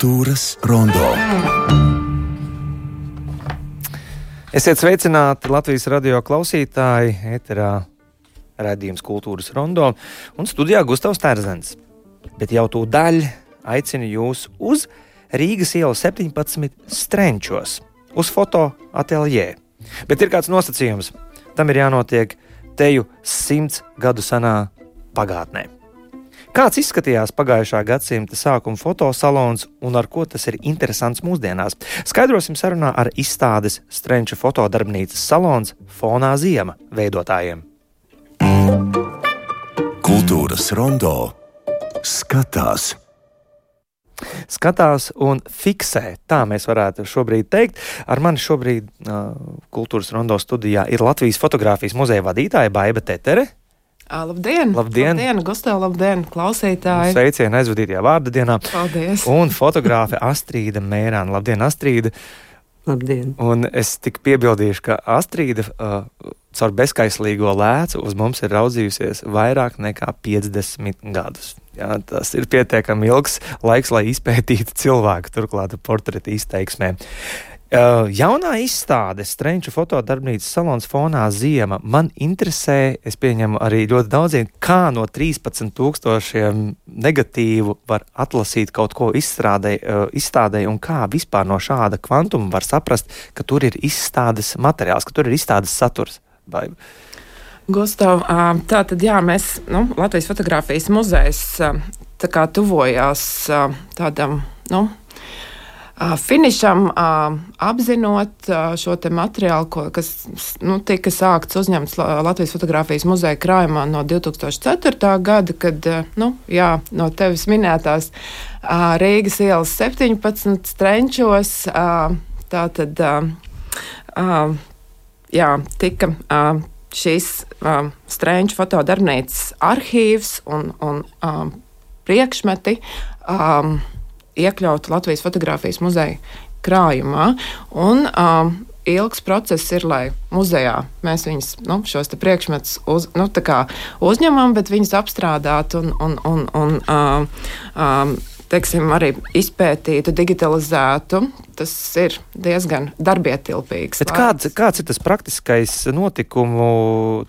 Kultūras rondo. Esiet sveicināti Latvijas radio klausītāji, eterā redzējums Kultūras rondo un studijā Gustavs Terzens. Bet jau to daļu aicinu jūs uz Rīgas ielu 17 strenčos, uz fotoateljē. Bet ir kāds nosacījums. Tam ir jānotiek teju simts gadu senā pagātnē. Kāds izskatījās pagājušā gadsimta sākuma fotosalons un ar ko tas ir interesants mūsdienās? Skaidrosim sarunā ar izstādes Strenča fotodarbnīcas salons Fonā Ziema veidotājiem. Kultūras rondo skatās skatās un fiksē. Tā mēs varētu šobrīd teikt. Ar mani šobrīd uh, Kultūras rondo studijā ir Latvijas fotografijas muzeja vadītāja Baiva Tetere. Labdien! Labdien, labdien Gustav, labdien, klausītāji! Sveicieni aizvadītajā vārda dienā! Paldies! Un fotogrāfe Astrīda Mērāna. Labdien, Astrīda! Labdien! Un es tik piebildīšu, ka Astrīda uh, caur bezskaislīgo lēcu uz mums ir raudzījusies vairāk nekā 50 gadus. Jā, tas ir pietiekami ilgs laiks, lai izpētītu cilvēku, turklāt portreta izteiksmē. Uh, jaunā izstāde, Strunča fotodarbnīcas salons fonā Ziema, man interesē, es pieņemu arī ļoti daudziem, kā no 13,000 negatīvu var atlasīt kaut ko izstrādē, uh, izstādē, un kā vispār no šāda kvantuma var saprast, ka tur ir izstādes materiāls, ka tur ir izstādes saturs. Vai? Gustav, tā tad jā, mēs, nu, Latvijas fotografijas muzejs, tā kā tuvojās tādam, nu, finišam, apzinot šo materiālu, ko, kas nu, tika sākts uzņemts Latvijas fotografijas muzeja krājumā no 2004. gada, kad nu, jā, no tevis minētās Rīgas ielas 17 strenčos. Tātad jā, tika šīs strenču fotodarbnīcas arhīvs un, un priekšmeti. Um, iekļauti Latvijas fotografijas muzeja krājumā. Un, um, ilgs process ir, lai muzejā mēs viņus, nu, šos priekšmetus uz, nu, uzņemam, bet viņus apstrādātu un, un, un, un um, um, teiksim, arī izpētītu, digitalizētu. Tas ir diezgan darbietilpīgs. Kāds, kāds ir tas praktiskais notikumu,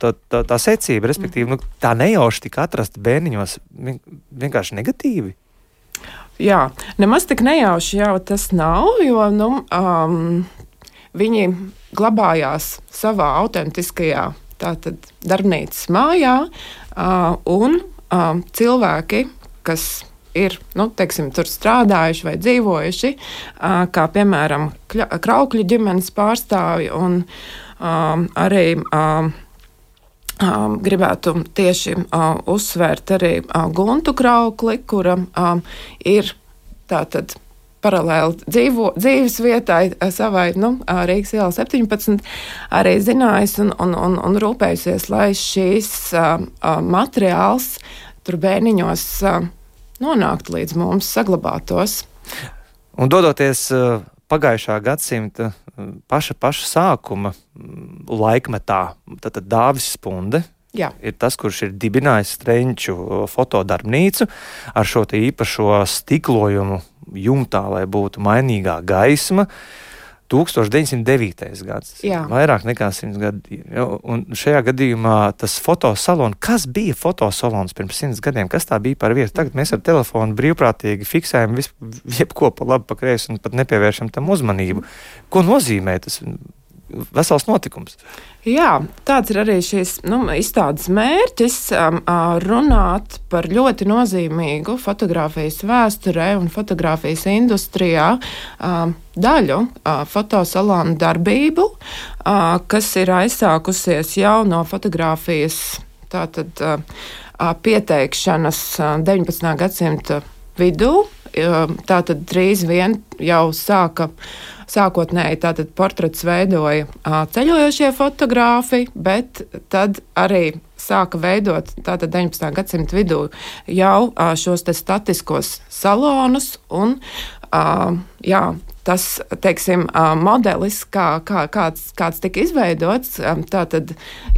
tā, tā, tā secība, respektīvi, mm. nu, tā nejauši tika atrasta bērniņos vienkārši negatīvi? Jā, nemaz tik nejauši jau tas nav, jo nu, um, viņi glabājās savā autentiskajā tātad, darbnīcas mājā, uh, un um, cilvēki, kas ir nu, teiksim, tur strādājuši vai dzīvojuši, kā piemēram Kraukļu ģimenes pārstāvji un arī. Um, gribētu tieši uh, uzsvērt arī uh, Guntu Kraukli, kura um, ir tātad paralēli dzīvo, dzīves vietai, savai nu, Rīgas ielā 17, arī zinājis un, un, un, un rūpējusies, lai šīs uh, materiāls tur bērniņos uh, nonāktu līdz mums, saglabātos. Un dodoties uh, pagājušā gadsimta paša, paša sākuma laikmetā, tad, tad Dāvis Spunde. Jā. Ir tas, kurš ir dibinājis Strunču fotodarbnīcu ar šo īpašo stiklojumu jumtā, lai būtu mainīgā gaisma. 1909. gads. Jā. Vairāk nekā 100 gadi. Un šajā gadījumā tas fotosalons, kas bija fotosalons pirms 100 gadiem, kas tā bija par vietu? Tagad mēs ar telefonu brīvprātīgi fiksējam visu, jebko pa labi, pa kreisi un pat nepievēršam tam uzmanību. Ko nozīmē tas vesels notikums? Jā, tāds ir arī šīs nu, izstādes mērķis um, runāt par ļoti nozīmīgu fotografijas vēsturē un fotografijas industrijā um, daļu, uh, fotosalonu darbību, uh, kas ir aizsākusies jau no fotografijas tātad, uh, pieteikšanas 19. gadsimta vidū. Tātad drīz vien jau sāka Sākotnēji tātad portrets veidoja ceļojošie fotogrāfi, bet tad arī sāka veidot tātad 19. gadsimta vidū jau šos statiskos salonus un jā, tas teiksim, modelis, kā, kā, kāds, kāds tika izveidots, tātad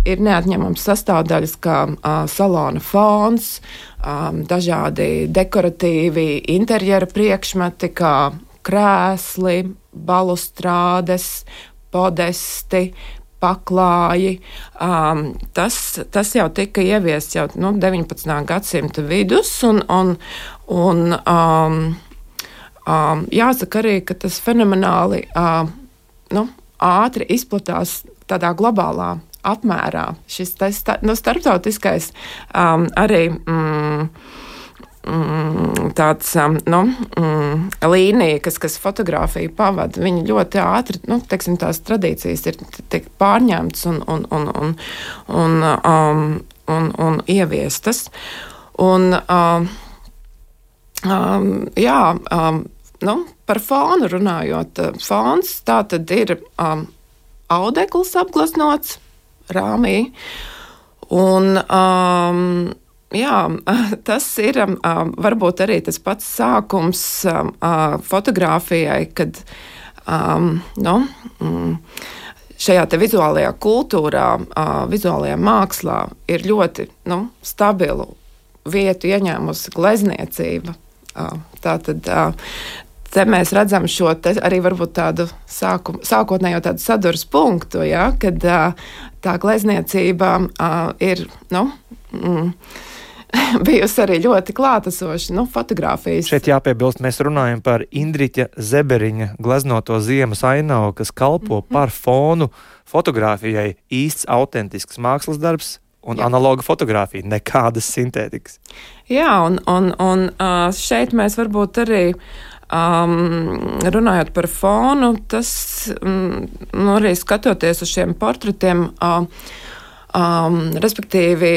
ir neatņemams sastāvdaļas kā salona fons, dažādi dekoratīvi interjera priekšmeti, kā krēsli, balustrādes, podesti, paklāji. Um, tas, tas jau tika ieviests jau nu, 19. gadsimta vidus, un, un, un um, Um, jāsaka arī, ka tas fenomenāli uh, nu, ātri izplatās tādā globālā apmērā. Šis tas, nu, starptautiskais um, arī. Mm, tāds um, nu, mm, līnija, kas, kas fotografiju pavada. Viņi ļoti ātri, nu, teiksim, tās tradīcijas ir tiek pārņemtas un, un, un, un, un, um, un, un ieviestas. Un, um, um, jā, um, nu, par fonu runājot, fons tā tad ir um, audekls apgleznots rāmī. Un, um, jā, tas ir um, varbūt arī tas pats sākums um, uh, fotografijai, kad um, nu, mm, šajā vizuālajā kultūrā, uh, vizuālajā mākslā ir ļoti nu, stabilu vietu ieņēmusi glezniecība. Uh, tā tad te mēs redzam šo arī tādu sāku, sākotnējo tādu sadurs punktu, ja, kad tā glezniecība ir. Nu, mm, bijusi arī ļoti klātesoša nu, fotografijas. Šeit jāpiebilst, mēs runājam par Indriča Zeberiņa gleznoto ziemas ainavu, kas kalpo mm -hmm. par fonu fotografijai. Īsts, autentisks mākslas darbs, un Jā. analoga fotografija, nekādas sintētikas. Jā, un, un, un šeit mēs varbūt arī Um, runājot par fonu, tas um, nu, arī skatoties uz šiem portretiem, uh, um, respektīvi,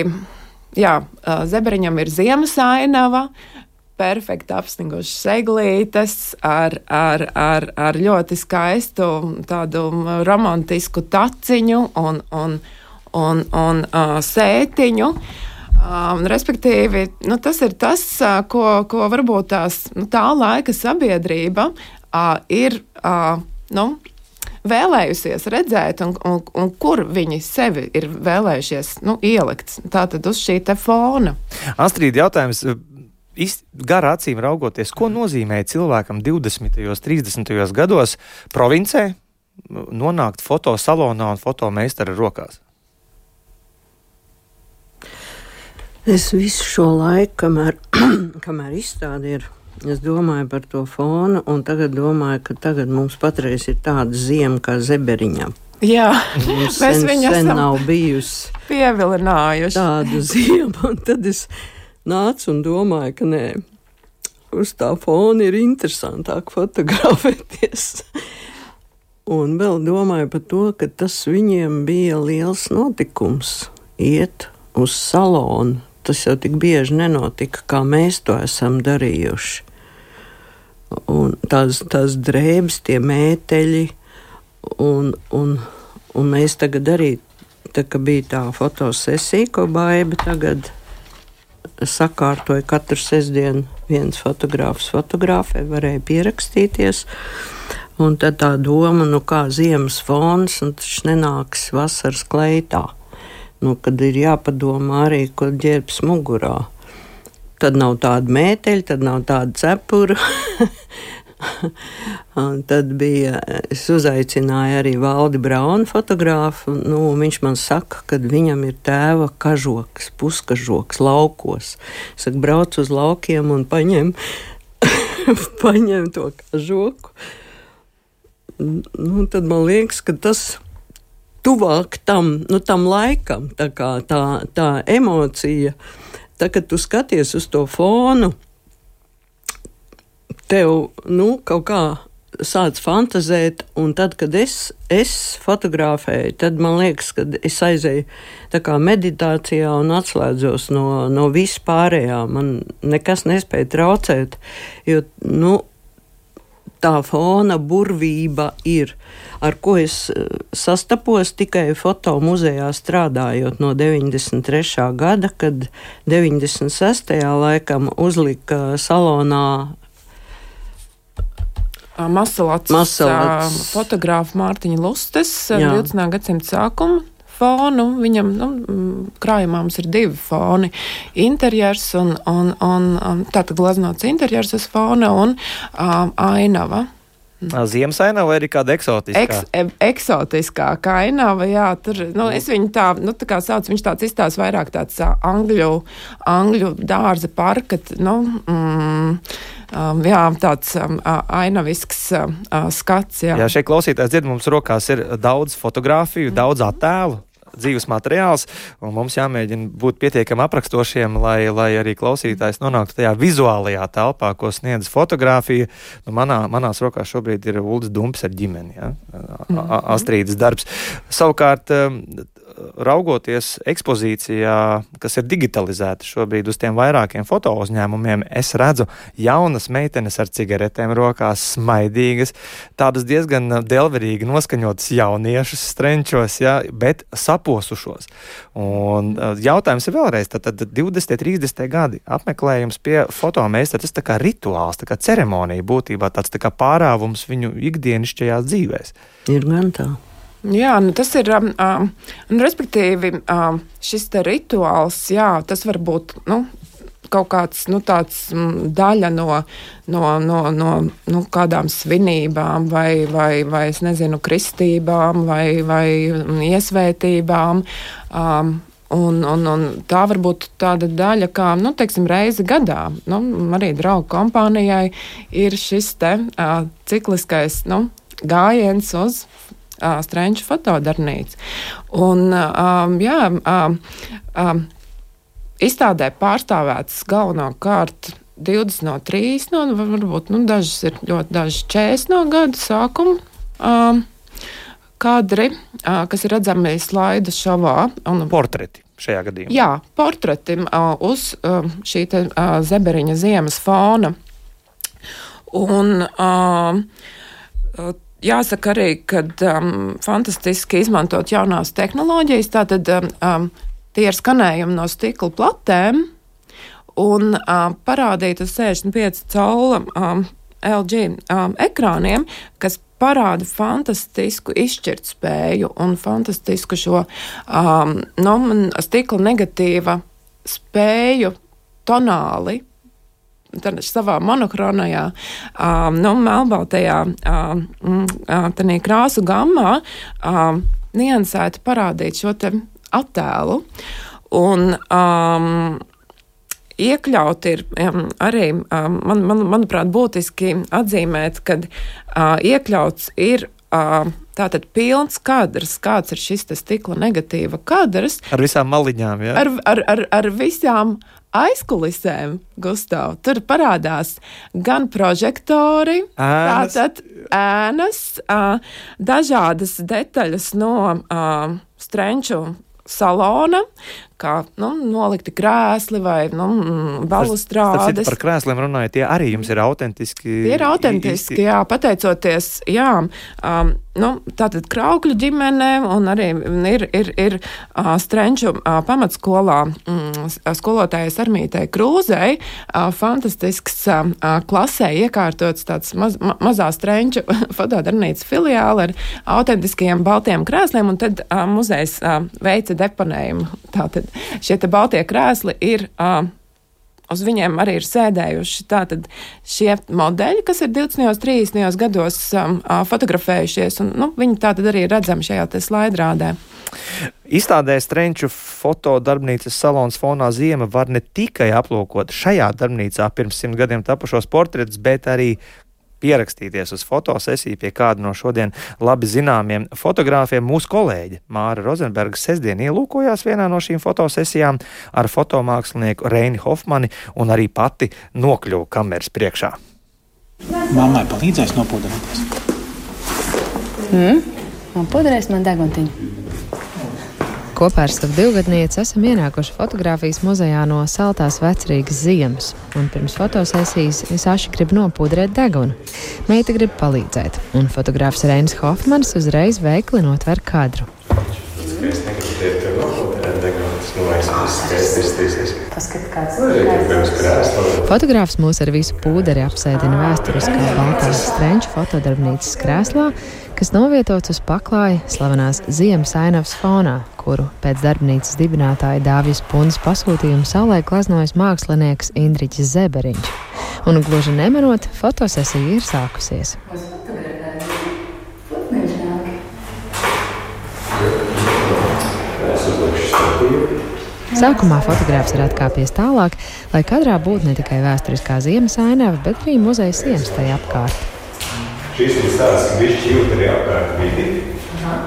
jā, Zeberiņam ir ziemas ainava, perfekti apsnigušas eglītes ar, ar, ar, ar ļoti skaistu tādu romantisku taciņu un, un, un, un uh, sētiņu. Um, respektīvi, nu, tas ir tas, uh, ko, ko varbūt tās, nu, tā laika sabiedrība uh, ir uh, nu, vēlējusies redzēt, un, un, un kur viņi sevi ir vēlējušies nu, ielikt. Tātad uz šī fona. Astrid, jautājums. Garā acīm raugoties, ko nozīmē cilvēkam 20. un 30. gados provincē nonākt fotosalonā un fotomeistara rokās? Es visu šo laiku, kamēr, kamēr izstāde ir, es domāju par to fonu, un tagad domāju, ka tagad mums patreiz ir tāda ziema kā zeberiņa. Jā, mums mēs sen, viņu sen nav bijusi. Pievilinājuši. Tādu ziemu, un tad es nācu un domāju, ka nē, uz tā fona ir interesantāk fotografēties. Un vēl domāju par to, ka tas viņiem bija liels notikums iet uz salonu tas jau tik bieži nenotika, kā mēs to esam darījuši. Un tās, tās drēbes, tie mēteļi, un, un, un mēs tagad arī, tā kā bija tā fotosesija, ko baiba tagad sakārtoja katru sestdienu viens fotogrāfs fotografē, varēja pierakstīties. Un tad tā doma, nu kā ziemas fons, un tas nenāks vasaras kleitā nu, kad ir jāpadomā arī, ko ģērbs mugurā. Tad nav tāda mēteļa, tad nav tāda cepura. tad bija, es uzaicināju arī Valdi Braunu fotografu. Nu, viņš man saka, ka viņam ir tēva kažoks, puskažoks laukos. Es saku, brauc uz laukiem un paņem, paņem to kažoku. Nu, tad man liekas, ka tas ir tuvāk tam, nu, tam laikam, tā, kā, tā, tā emocija. Tā, kad tu skaties uz to fonu, tev nu, kaut kā sāc fantazēt, un tad, kad es, es fotografēju, tad man liekas, ka es aizēju meditācijā un atslēdzos no, no vispārējā. Man nekas nespēja traucēt, jo, nu, tā fona burvība ir, ar ko es eh, sastapos tikai fotomuzejā strādājot no 93. gada, kad 96. laikam uzlika salonā Masalats, Masalats. fotogrāfa Mārtiņa Lustes, Jā. 20. gadsimta sākuma fonu. Viņam nu, mm, krājumā mums ir divi foni - interjers un, un, un, un tātad glaznots interjers uz fona un um, ainava. Ziemas ainava vai arī kāda eksotiska? Eks, e- eksotiskākā ainava, jā, tur, nu, es viņu tā, nu, tā kā sauc, viņš tāds izstāsta vairāk tāds ā, angļu, angļu dārza parka, nu, mm, um, jā, tāds um, ainavisks uh, skats, jā. Jā, šeit klausītājs dzird, mums rokās ir daudz fotografiju, daudz attēlu. Dzīves materiāls, un mums jāmēģina būt pietiekami aprakstošiem, lai, lai arī klausītājs nonāktu tajā vizuālajā telpā, ko sniedz fotografija. Nu, manā, manās rokās šobrīd ir Ulrichs Dumps ar ģimeni, ja? A- Astrīdas darbs. Savukārt, um, raugoties ekspozīcijā, kas ir digitalizēta šobrīd uz tiem vairākiem foto uzņēmumiem, es redzu jaunas meitenes ar cigaretēm rokās, smaidīgas, tādas diezgan delverīgi noskaņotas jauniešus strenčos, ja, bet saposušos. Un uh, jautājums ir vēlreiz, tad, tad 20, 30 gadi apmeklējums pie fotomeistara, tas tā kā rituāls, tā kā ceremonija būtībā tāds tā kā pārāvums viņu ikdienišķajās dzīvēs. Ir gan tā. Jā, nu tas ir, um, um, respektīvi, um, šis rituāls, jā, tas var būt, nu, kaut kāds, nu, tāds mm, daļa no, no, no, no nu, kādām svinībām vai, vai, vai, es nezinu, kristībām vai, vai mm, iesvētībām. Um, Un, un, un tā var būt tāda daļa, kā nu, teiksim, reize gadā. Nu, arī draugu kompānijai ir šis te, uh, cikliskais nu, gājiens uz uh, Strunča fotodarbnīcu. Un, um, jā, um, um, izstādē pārstāvētas galvenokārt 20 no 3, no, varbūt nu, dažas ir ļoti dažas 40 no gada sākuma. Um, Kadri, uh, kas ir redzami slaida šovā. Un, Portreti šajā gadījumā. Jā, portretim uh, uz uh, šī te, zeberiņa ziemas fona. Un, uh, Jāsaka arī, ka um, fantastiski izmantot jaunās tehnoloģijas. Tātad um, um, tie ir skanējumi no stikla platēm un um, parādīt uz 65 caula um, LG um, ekrāniem, kas parāda fantastisku izšķirtspēju un fantastisku šo um, no, stikla negatīva spēju tonāli savā monokronajā, um, nu, melnbaltajā um, krāsu gammā um, niansēti parādīt šo attēlu. Un, um, Iekļaut ir um, arī, um, man, man, manuprāt, būtiski atzīmēt, ka uh, iekļauts ir uh, tātad pilns kadrs, kāds ir šis stikla negatīva kadrs. Ar visām maliņām, jā. Ar, ar, ar, ar visām aizkulisēm, Gustav. Tur parādās gan prožektori, Ēnas. tātad ēnas, ā, dažādas detaļas no ā, strenču salona, kā nu, nolikti krēsli vai nu, Starp balustrādes. citu, Par krēsliem runājot, tie arī jums ir autentiski. Tie ir autentiski, jā, pateicoties, jā, um, nu, tātad kraukļu ģimene un arī ir, ir, ir uh, Strenču uh, pamatskolā mm, skolotājai Armītei Krūzei uh, fantastisks uh, klasē iekārtots tāds maz, ma, mazā Strenču fotodarbnīcas filiāli ar autentiskajiem baltiem krēsliem, un tad uh, muzejs uh, veica deponējumu. Tātad šie te baltie krēsli ir. Uh, uz viņiem arī ir sēdējuši tātad šie modeļi, kas ir 20. un 30. gados um, fotografējušies, un nu, viņi tātad arī redzami šajā slaidrādē. Izstādē Strenču fotodarbnīcas salons fonā Ziema var ne tikai aplūkot šajā darbnīcā pirms simt gadiem tapušos portretus, bet arī pierakstīties uz fotosesiju pie kāda no šodien labi zināmiem fotogrāfiem. Mūsu kolēģe Māra Rozenberga sestdien ielūkojās vienā no šīm fotosesijām ar fotomākslinieku Reini Hofmani un arī pati nokļuva kameras priekšā. Mammai palīdzēs nopūdināties. Man pudrēs man deguntiņu. Kopā ar savu divgadnieci esam ienākuši fotografijas muzejā no Saltās vecrīgas ziemas, un pirms fotosesijas es aši gribu nopūdrēt degunu. Meita grib palīdzēt, un fotogrāfs Reinis Hofmans uzreiz veikli notver kadru. Es negribu teikt, ka nopūdrēt degunu, tas nu vairs Fotogrāfs mūs ar visu pūderi apsēdina vēsturiskā baltās strenču fotodarbnīcas krēslā, kas novietots uz paklāja slavenās ziemas ainavas fonā, kuru pēc darbnīcas dibinātāja Dāvijas Pundas pasūtījuma saulē glaznojas mākslinieks Indriķis Zeberiņš. Un gluži nemanot, fotosesija ir sākusies. Sākumā fotogrāfs ir atkāpies tālāk, lai kadrā būtu ne tikai vēsturiskā ziemas ainava, bet arī muzeja sienas tajā apkārt. Šis ir tāds, ka viņš jūt arī apkārt vidi,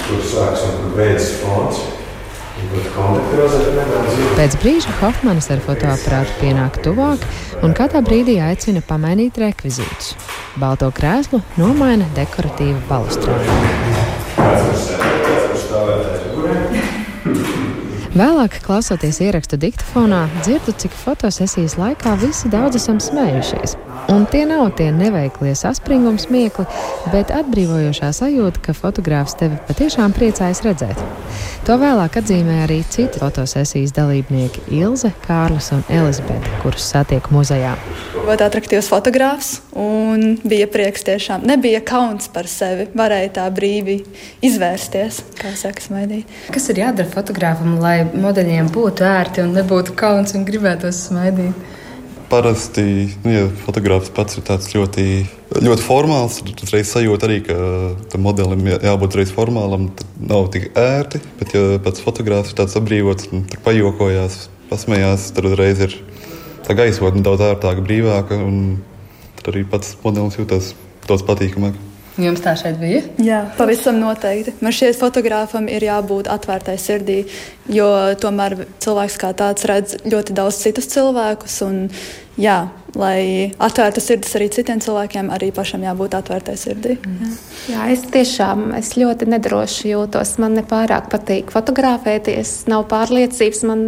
kur sāks un kur beidzas fons. Pēc brīža Hofmanis ar fotoaparātu pienāk tuvāk un katrā brīdī aicina pamainīt rekvizītus. Balto krēslu nomaina dekoratīva balustrāde. Vēlāk, klausoties ierakstu diktatūrā, dzirdu, cik fotosesijas laikā visi daudz esam smējušies. Un tie nav tie neveiklie saspringums smiekli, bet atbrīvojošā sajūta, ka fotogrāfs tevi patiešām priecājas redzēt. To vēlāk atzīmē arī citi fotosesijas dalībnieki Ilze, Kārlis un Elizabete, kurus satiek muzejā. Ļoti attraktīvs fotogrāfs un bija prieks tiešām. Nebija kauns par sevi, varēja tā brīvi izvērsties, kā saka, smaidīt. Kas ir jādara fotogrāfam, lai modeļiem būtu ērti un nebūtu kauns un gribētos smaidīt? Parasti, nu, ja fotogrāfs pats ir ļoti, ļoti formāls, tad uzreiz sajūta arī, ka tam modelim jābūt reiz formālam. Tad nav tik ērti, bet ja pats fotogrāfs ir tāds apbrīvots, pajokojās, pasmējās, tad uzreiz ir tā gaisotne daudz ērtāka, brīvāka, un tad arī pats modelis jūtas daudz patīkamāk. Jums tā šeit bija? Jā, pavisam noteikti. Man šķiet, fotogrāfam ir jābūt atvērtai sirdī, jo tomēr cilvēks kā tāds redz ļoti daudz citus cilvēkus. Un, jā, lai atvērtu sirdis arī citiem cilvēkiem, arī pašam jābūt atvērtai sirdī. Jā. jā, es tiešām es ļoti nedroši jūtos. Man nepārāk patīk fotografēties, nav pārliecības. Man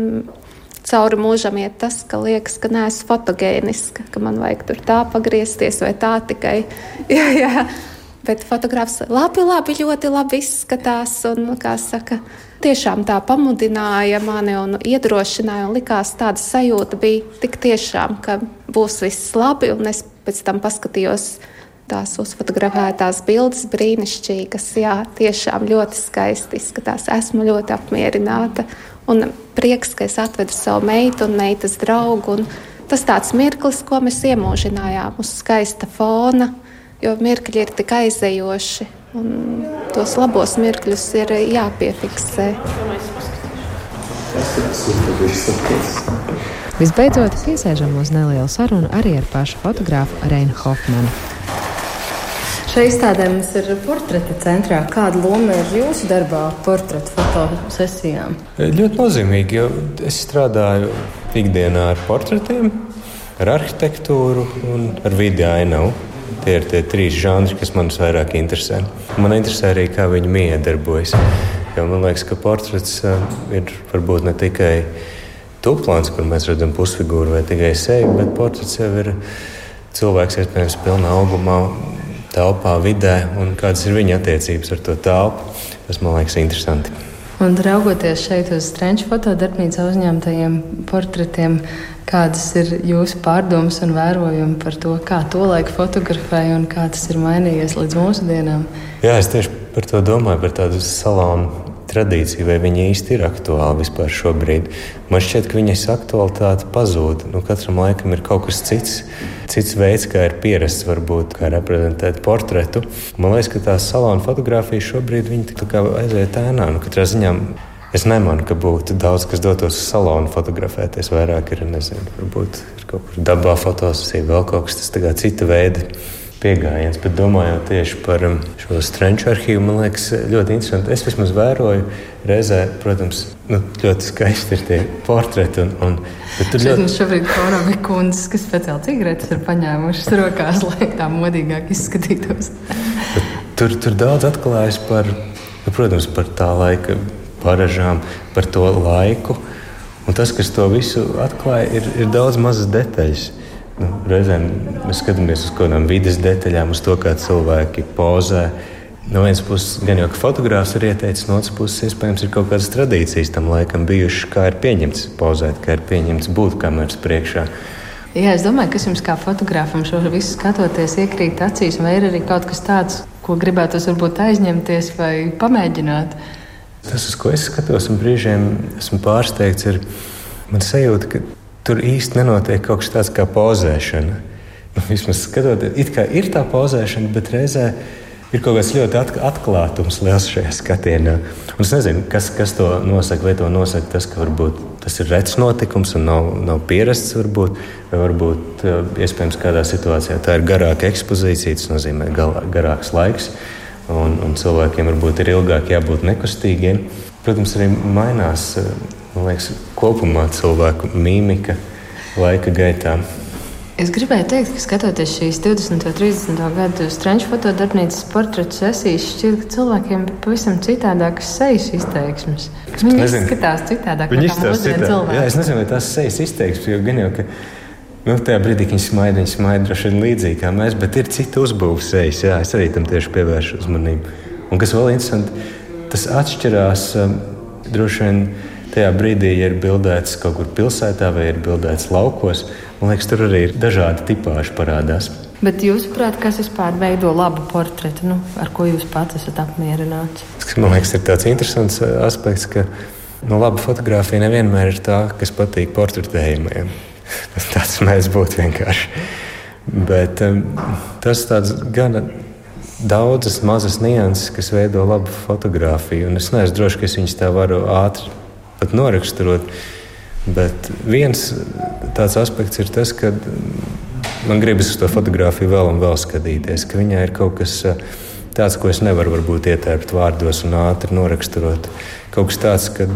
cauri mūžam iet tas, ka liekas, ka neesmu fotogēniska, ka man vajag tur tā pagriezties vai tā tikai. jā, jā. Bet fotogrāfs labi, labi, ļoti labi izskatās. Un, saka, tiešām tā pamudināja mani un iedrošināja. Un likās tāda sajūta bija tik tiešām, ka būs viss labi. Un es pēc tam paskatījos tās uzfotografētās bildes brīnišķīgas. Jā, tiešām ļoti skaisti izskatās. Esmu ļoti apmierināta. Un prieks, ka es atvedu savu meitu un meitas draugu. Un tas tāds mirklis, ko mēs iemūžinājām uz skaista fona jo mirkļi ir tik aizējoši. Tos labos mirkļus ir jāpiefiksē. Visbeidzot, piesēžam uz nelielu sarunu arī ar pašu fotografu Reinu Hofmanu. Šai izstādē mums ir portreti centrā. Kāda loma ir jūsu darbā, portretu fotosesijām? Ļoti nozīmīgi, jo es strādāju ikdienā ar portretiem, ar arhitektūru un ar video ainavu. Tie ir tie trīs žanri, kas man vairāk interesē. Man interesē arī, kā viņi miedarbojas. Jo man liekas, ka portrets uh, ir varbūt ne tikai tuplāns, kur mēs redzam pusfigūru vai tikai seju, bet portrets jau ir cilvēks, iespējams, pilnā augumā, telpā, vidē, un kādas ir viņa attiecības ar to telpu. Tas man liekas interesanti. Un raugoties šeit uz Strunča fotodarbnīcā uzņemtajiem portretiem, kādas ir jūsu pārdomas un vērojumi par to, kā to laiku fotografēja un kā tas ir mainījies līdz mūsdienām? Jā, es tieši par to domāju, par tādu salonu tradīcija, vai viņa īsti ir aktuāla vispār šobrīd. Man šķiet, ka viņas aktualitāte pazūd. Nu, katram laikam ir kaut kas cits, cits veids, kā ir pierasts, varbūt, kā reprezentēt portretu. Man liekas, ka tā salona fotografija šobrīd aiziet ēnā. Nu, katrā ziņā Es nemanu, ka būtu daudz, kas dotos uz salonu fotografēties. Vairāk ir, nezinu, varbūt ir kaut kur dabā fotosesija, vēl kaut kas tāds - cita veida pieejams. Bet domājot tieši par um, šo strunču arhīvu, man liekas, ļoti interesanti. Es vismaz vēroju, reizē, protams, nu, ļoti skaisti ir tie portreti. Un, un, tur ļoti... mums šobrīd fonā bija kundzes, kas speciāli cigaretes ir paņēmušas rokās, lai tā modīgāk izskatītos. tur, tur daudz atklājas par, nu, protams, par tā laika paražām, par to laiku. Un tas, kas to visu atklāja, ir, ir daudz mazas detaļas. Nu, reizēm mēs skatāmies uz kaut kādām vidas detaļām, uz to, kā cilvēki pozē, No vienas puses, gan jau fotogrāfs ir ieteicis, no otras puses, iespējams, ir kaut kādas tradīcijas tam laikam bijušas, kā ir pieņemts pozēt, kā ir pieņemts būt kameras priekšā. Jā, es domāju, kas jums kā fotogrāfam šo visu skatoties, iekrīt acīs, vai ir arī kaut kas tāds, ko gribētu varbūt aizņemties vai pamēģināt. Tas, uz ko es skatos, un brīžiem esmu pārsteigts, ir man sajūta, ka tur īsti nenotiek kaut kas tāds kā pozēšana. Vismaz skatoties, it kā ir tā pozēšana, bet reizē ir kaut kāds ļoti atklātums liels šajā skatienā. Un es nezinu, kas, kas to nosaka. Vai to nosaka tas, ka varbūt tas ir rets notikums un nav, nav pierasts, varbūt, vai varbūt iespējams kādā situācijā tā ir garāka ekspozīcija, tas nozīmē garāks laiks. Un, un cilvēkiem varbūt ir ilgāk jābūt nekustīgiem. Protams, arī mainās eh, liekas, kopumā cilvēku mīmika laika gaitā. Es gribēju teikt, ka skatoties šīs 20. un 30. gadu strāņu fotodarbnīcas portretu sesijas, šķiet, ka cilvēkiem ir pavisam citādākas sejas izteiksmes. Viņi izskatās citādāk viņi nekā mūsdienu cilvēki. Jā, es nezinu, vai tās sejas izteiksmes, jo gan jau, ka nu, tajā brīdī, kad viņi smaida, viņi smaida droši vien līdzīgi kā mēs, bet ir cita uzbūves sejas. Jā, es arī tam tieši pievēršu uzmanību. Un kas vēl interesanti, tas atšķirās um, droši vien tajā brīdī, ja ir bildēts kaut kur pilsētā vai ir bildēts laukos. Man liekas, tur arī ir dažādi tipāži parādās. Bet jūsuprāt, kas vispār veido labu portretu, nu, ar ko jūs pats esat apmierināts? Man liekas, ir tāds interesants uh, aspekts, ka nu, laba fotografija nevienmēr ir tā, kas patīk portretējumiem. Tas mēs būtu vienkārši. Bet um, tas tāds gana daudzas mazas nianses, kas veido labu fotografiju. Un es neesmu drošs, ka es viņus tā varu ātri noraksturot. Bet viens tāds aspekts ir tas, ka man gribas uz to fotografiju vēl un vēl skatīties, ka viņai ir kaut kas eh, tāds, ko es nevaru varbūt ietērpt vārdos un ātri noraksturot. Kaut kas tāds, ka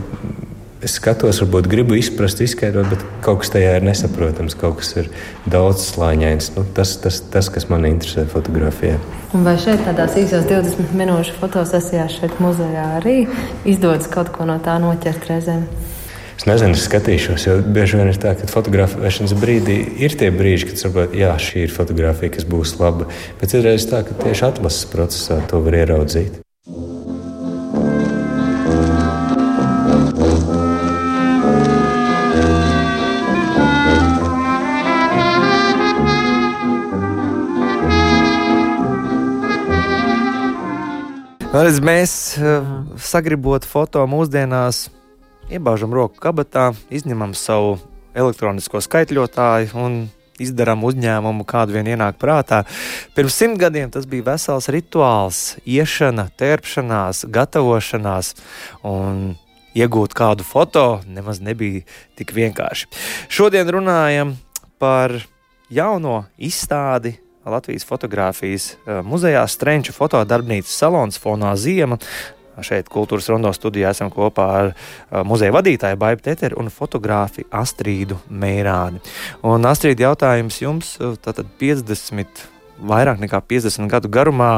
es skatos, varbūt gribu izprast, izskaidrot, bet kaut kas tajā ir nesaprotams, kaut kas ir daudzslāņains. Nu, tas, tas, tas, kas man interesē fotografijā. Un vai šeit, tādās īsās 20 minūšu fotosesijās, šeit muzejā arī izdodas kaut ko no tā noķert reizēm? Es nezinu, es skatīšos, jo bieži vien ir tā, ka fotografēšanas brīdī ir tie brīži, kad saproti, jā, šī ir fotografija, kas būs laba. Bet ir reizes tā, ka tieši atlases procesā to var ieraudzīt. Redz, mēs uh, sagribot foto mūsdienās Iebāžam roku kabatā, izņemam savu elektronisko skaitļotāju un izdarām uzņēmumu, kādu vien ienāk prātā. Pirms simt gadiem tas bija vesels rituāls, iešana, tērpšanās, gatavošanās. Un iegūt kādu foto nemaz nebija tik vienkārši. Šodien runājam par jauno izstādi Latvijas fotografijas eh, muzejā Strenča fotodarbnīcas salons Fonā Ziema. Šeit kultūras rondo studijā esam kopā ar uh, muzeja vadītāju Baibu Teteru un fotogrāfu Astrīdu Meirāni. Un Astrīda jautājums jums, uh, tātad 50, vairāk nekā 50 gadu garumā.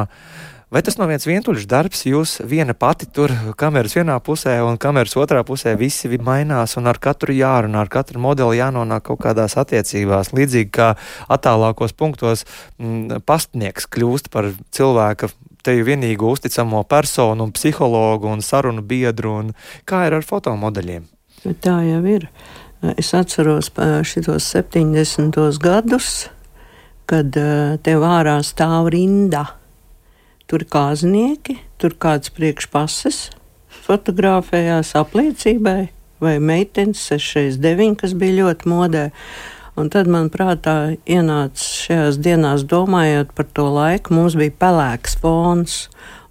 Vai tas nav viens vientuļš darbs, jūs viena pati tur kameras vienā pusē un kameras otrā pusē visi mainās un ar katru jārunā, ar katru modeli jānonāk kaut kādās attiecībās. Līdzīgi kā attālākos punktos m, mm, pastnieks kļūst par cilvēka teju vienīgo uzticamo personu un psihologu un sarunu biedru, un kā ir ar fotomodeļiem? Tā jau ir. Es atceros šos 70. gadus, kad te vārā stāv rinda. Tur kāznieki, tur kāds priekšpases fotografējās apliecībai, vai meitenes 669, kas bija ļoti modē. Un tad man prātā ienāca šajās dienās, domājot par to laiku, mums bija pelēks fons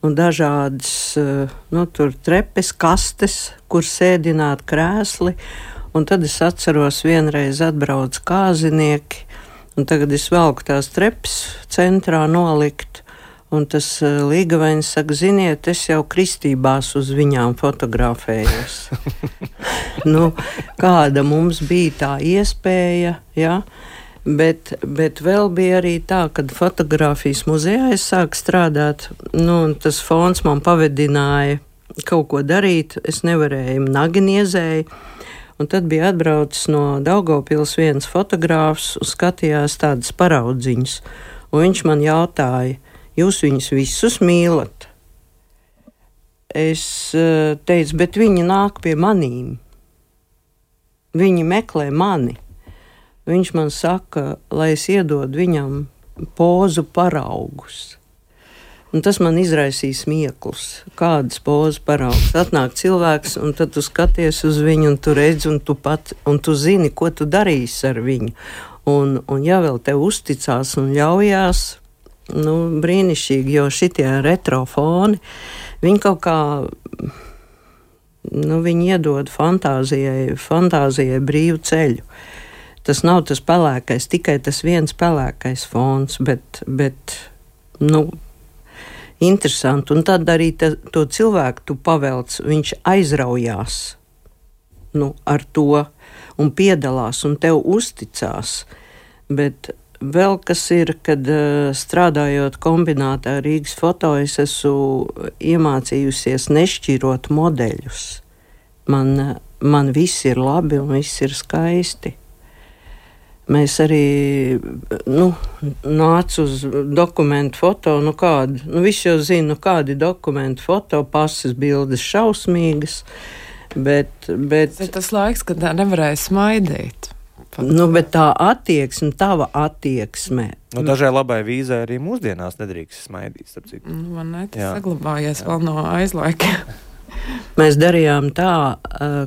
un dažādas eh, nu, trepes, kastes, kur sēdināt krēsli. Un tad es atceros, vienreiz atbrauc kāzinieki, un tagad es velku tās trepes centrā nolikt. Un tas uh, līgavains saka, ziniet, es jau kristībās uz viņām fotografējos. nu, kāda mums bija tā iespēja, ja? Bet, bet vēl bija arī tā, kad fotografijas muzejā es sāku strādāt, nu, un tas fons man pavedināja kaut ko darīt. Es nevarēju, naginiezēju. Un tad bija atbraucis no Daugopils viens fotogrāfs un skatījās tādas paraudziņas. Un viņš man jautāja, Jūs viņus visus mīlat. es uh, teicu, bet viņi nāk pie manīm. Viņi meklē mani. Viņš man saka, lai es iedodu viņam pozu paraugus. Un tas man izraisīja smieklus. Kādas pozas paraugs. Atnāk cilvēks, un tad tu skaties uz viņu, un tu redzi, un tu, pat, un tu zini, ko tu darīsi ar viņu. Un, un ja vēl te uzticās un ļaujās, nu, brīnišķīgi, jo šitie retrofoni, viņi kaut kā. Nu, viņi iedod fantāzijai, fantāzijai brīvu ceļu. Tas nav tas pelēkais, tikai tas viens pelēkais fons, bet, bet nu, interesanti. Un tad arī ta, to cilvēku tu pavelc, viņš aizraujās nu, ar to un piedalās un tev uzticās. Bet vēl kas ir, kad uh, strādājot kombinātā Rīgas foto, es esmu iemācījusies nešķirot modeļus. Man, man viss ir labi un viss ir skaisti. Mēs arī nu, nācām uz dokumentu foto. Nu kādu, nu, Visi jau zina, nu, kādi dokumentu foto, pasas bildes šausmīgas. Bet, bet, tas ir tas laiks, kad nevarēja smaidīt. Nu, bet tā attieksme, tava attieksme. Nu, dažai labai vīzai arī mūsdienās nedrīkst smaidīt. Nu, man ne, tas Jā. saglabājies Jā. vēl no aizlaikiem. Mēs darījām tā,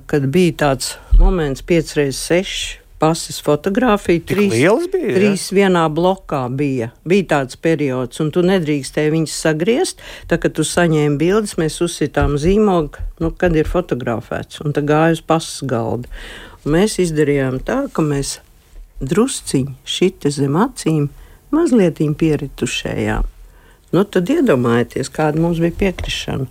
kad bija tāds moments, 5x6 pases fotografija. Trīs, bija, trīs ja? vienā blokā bija. Bija tāds periods, un tu nedrīkstēji viņus sagriezt. Tad, kad tu saņēmi bildes, mēs uzsitām zīmogu, nu, kad ir fotografēts, un tā gāja uz pasas galda. Mēs izdarījām tā, ka mēs drusciņi šita zem acīm mazliet pieritušējām. Nu, tad iedomājieties, kāda mums bija piekrišana.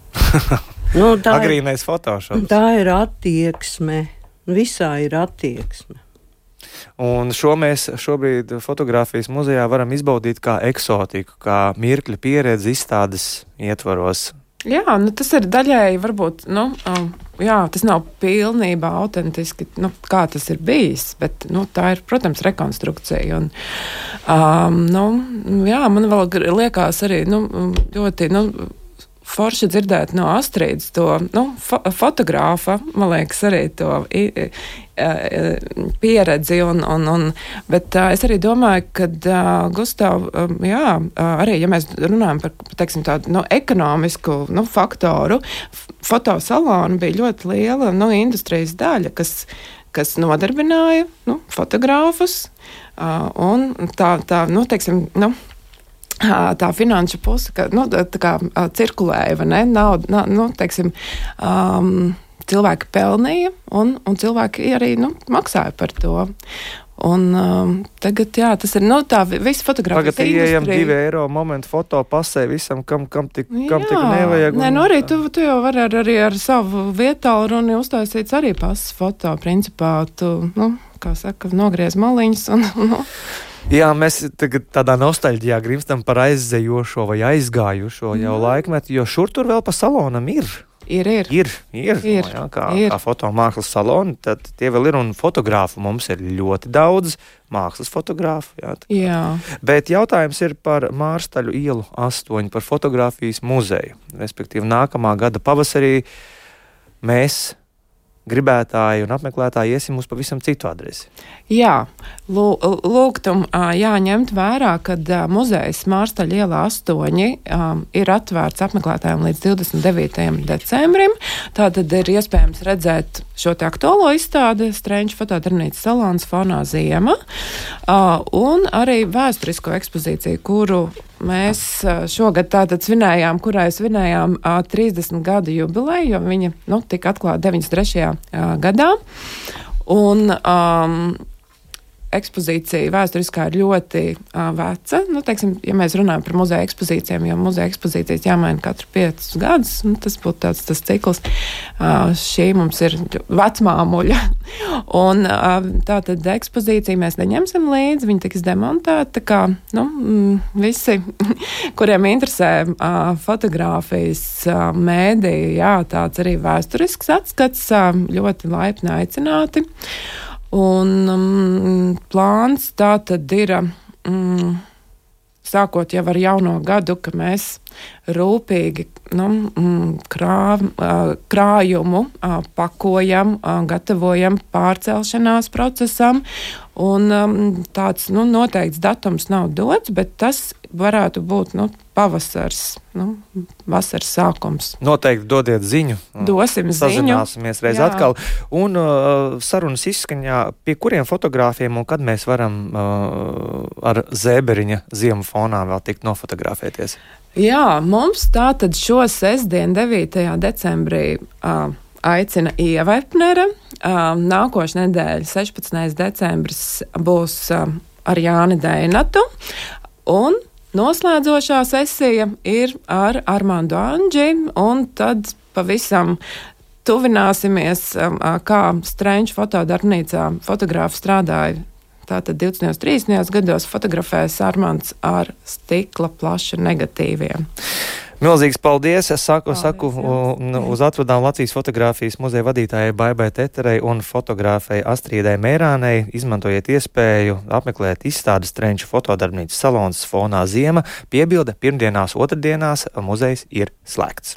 nu, tā Agrīnais fotošops. Tā ir attieksme. Visā ir attieksme. Un šo mēs šobrīd fotografijas muzejā varam izbaudīt kā eksotiku, kā mirkļa pieredzi izstādes ietvaros. Jā, nu tas ir daļēji, varbūt, nu, um, jā, tas nav pilnībā autentiski, nu, kā tas ir bijis, bet, nu, tā ir, protams, rekonstrukcija. Un, um, nu, jā, man vēl liekas arī, nu, ļoti, nu, forši dzirdēt no Astrīdas to nu, fo fotogrāfa, man liekas, arī to i, i, pieredzi. Un, un, un, bet uh, es arī domāju, ka uh, Gustav, um, jā, uh, arī ja mēs runājam par teiksim, tādu nu, ekonomisku nu, faktoru, fotosalonu bija ļoti liela nu, industrijas daļa, kas, kas nodarbināja nu, fotogrāfus. Uh, tā, tā nu, teiksim, nu, tā finanšu puse, ka nu, tā kā cirkulēja, vai ne? Nauda, na, nu, teiksim, um, cilvēki pelnīja, un, un cilvēki arī nu, maksāja par to. Un, um, tagad, jā, tas ir nu, tā visa fotografija. Tagad ieejam divi eiro momentu foto pasē visam, kam, kam tik, kam jā. tik nevajag. Nē, nu arī tu, tu jau vari ar, arī ar savu vietālu runi uztaisīt arī pasas foto. Principā tu, nu, kā saka, nogriez maliņas un, nu. Jā, mēs tagad tādā nostalģijā grimstam par aizzejošo vai aizgājušo jau mm. laikmetu, jo šur tur vēl pa salonam ir. Ir, ir. ir, ir, ir, no, jā, kā, ir. kā fotomākslas saloni, tad tie vēl ir. Un fotogrāfu mums ir ļoti daudz, mākslas fotogrāfu. Jā, jā. Bet jautājums ir par Mārstaļu ielu astoņu, par fotografijas muzeju. Respektīvi, nākamā gada pavasarī mēs gribētāji un apmeklētāji iesim uz pavisam citu adresi. Jā, lūgtum jāņemt vērā, ka muzejs Mārstaļa ielā 8 ir atvērts apmeklētājiem līdz 29. decembrim. Tātad ir iespējams redzēt šo te aktuālo izstādi Strange fotodarbnīcas salons fonā ziema un arī vēsturisko ekspozīciju, kuru mēs šogad tātad svinējām, kurai svinējām 30 gadu jubileju, jo viņa nu, tika atklāta 93. gadā. Un, um, ekspozīcija vēsturiskā ir ļoti uh, veca. Nu, teiksim, ja mēs runājam par muzeja ekspozīcijām, jo muzeja ekspozīcijas jāmaina katru piecus gadus, nu, tas būtu tāds tas cikls. Uh, šī mums ir vecmāmuļa. Un uh, tā tad ekspozīcija mēs neņemsim līdzi, viņa tiks demontēta. Kā, nu, mm, visi, kuriem interesē uh, fotografijas, uh, mēdī, jā, tāds arī vēsturisks atskats, uh, ļoti laipni aicināti. Un um, plāns tā tad ir. Um, sākot jau ar jauno gadu, ka mēs rūpīgi nu, mm, krā, krājumu pakojam, gatavojam pārcelšanās procesam. Un, tāds nu, noteikts datums nav dots, bet tas varētu būt nu, pavasars, nu, vasaras sākums. Noteikti dodiet ziņu. Dosim ziņu. Sazināsimies reiz Jā. atkal. Un uh, sarunas izskaņā, pie kuriem fotogrāfiem un kad mēs varam uh, ar zēberiņa ziemu fonā vēl tikt nofotografēties? Jā, mums tā tad šo sestdienu, 9. decembrī, uh, aicina Ieva Epnere. Uh, Nākošais nedēļa, 16. decembris, būs uh, ar Jāni Dēnatu. Un noslēdzošā sesija ir ar Armāndu Anģi, un tad pavisam tuvināsimies, um, kā Strēņš fotodarbnīcā fotogrāfi strādāja Tātad 20. un 30. gados fotografējas Armāns ar stikla plaša negatīviem. Milzīgs paldies! Es saku, paldies, saku jā. uz atvadām Latvijas fotografijas muzeja vadītājai Baibai Teterei un fotogrāfei Astrīdai Mērānei. Izmantojiet iespēju apmeklēt izstādes trenču fotodarbnīcas salons fonā Ziema. Piebilde pirmdienās, otrdienās muzejs ir slēgts.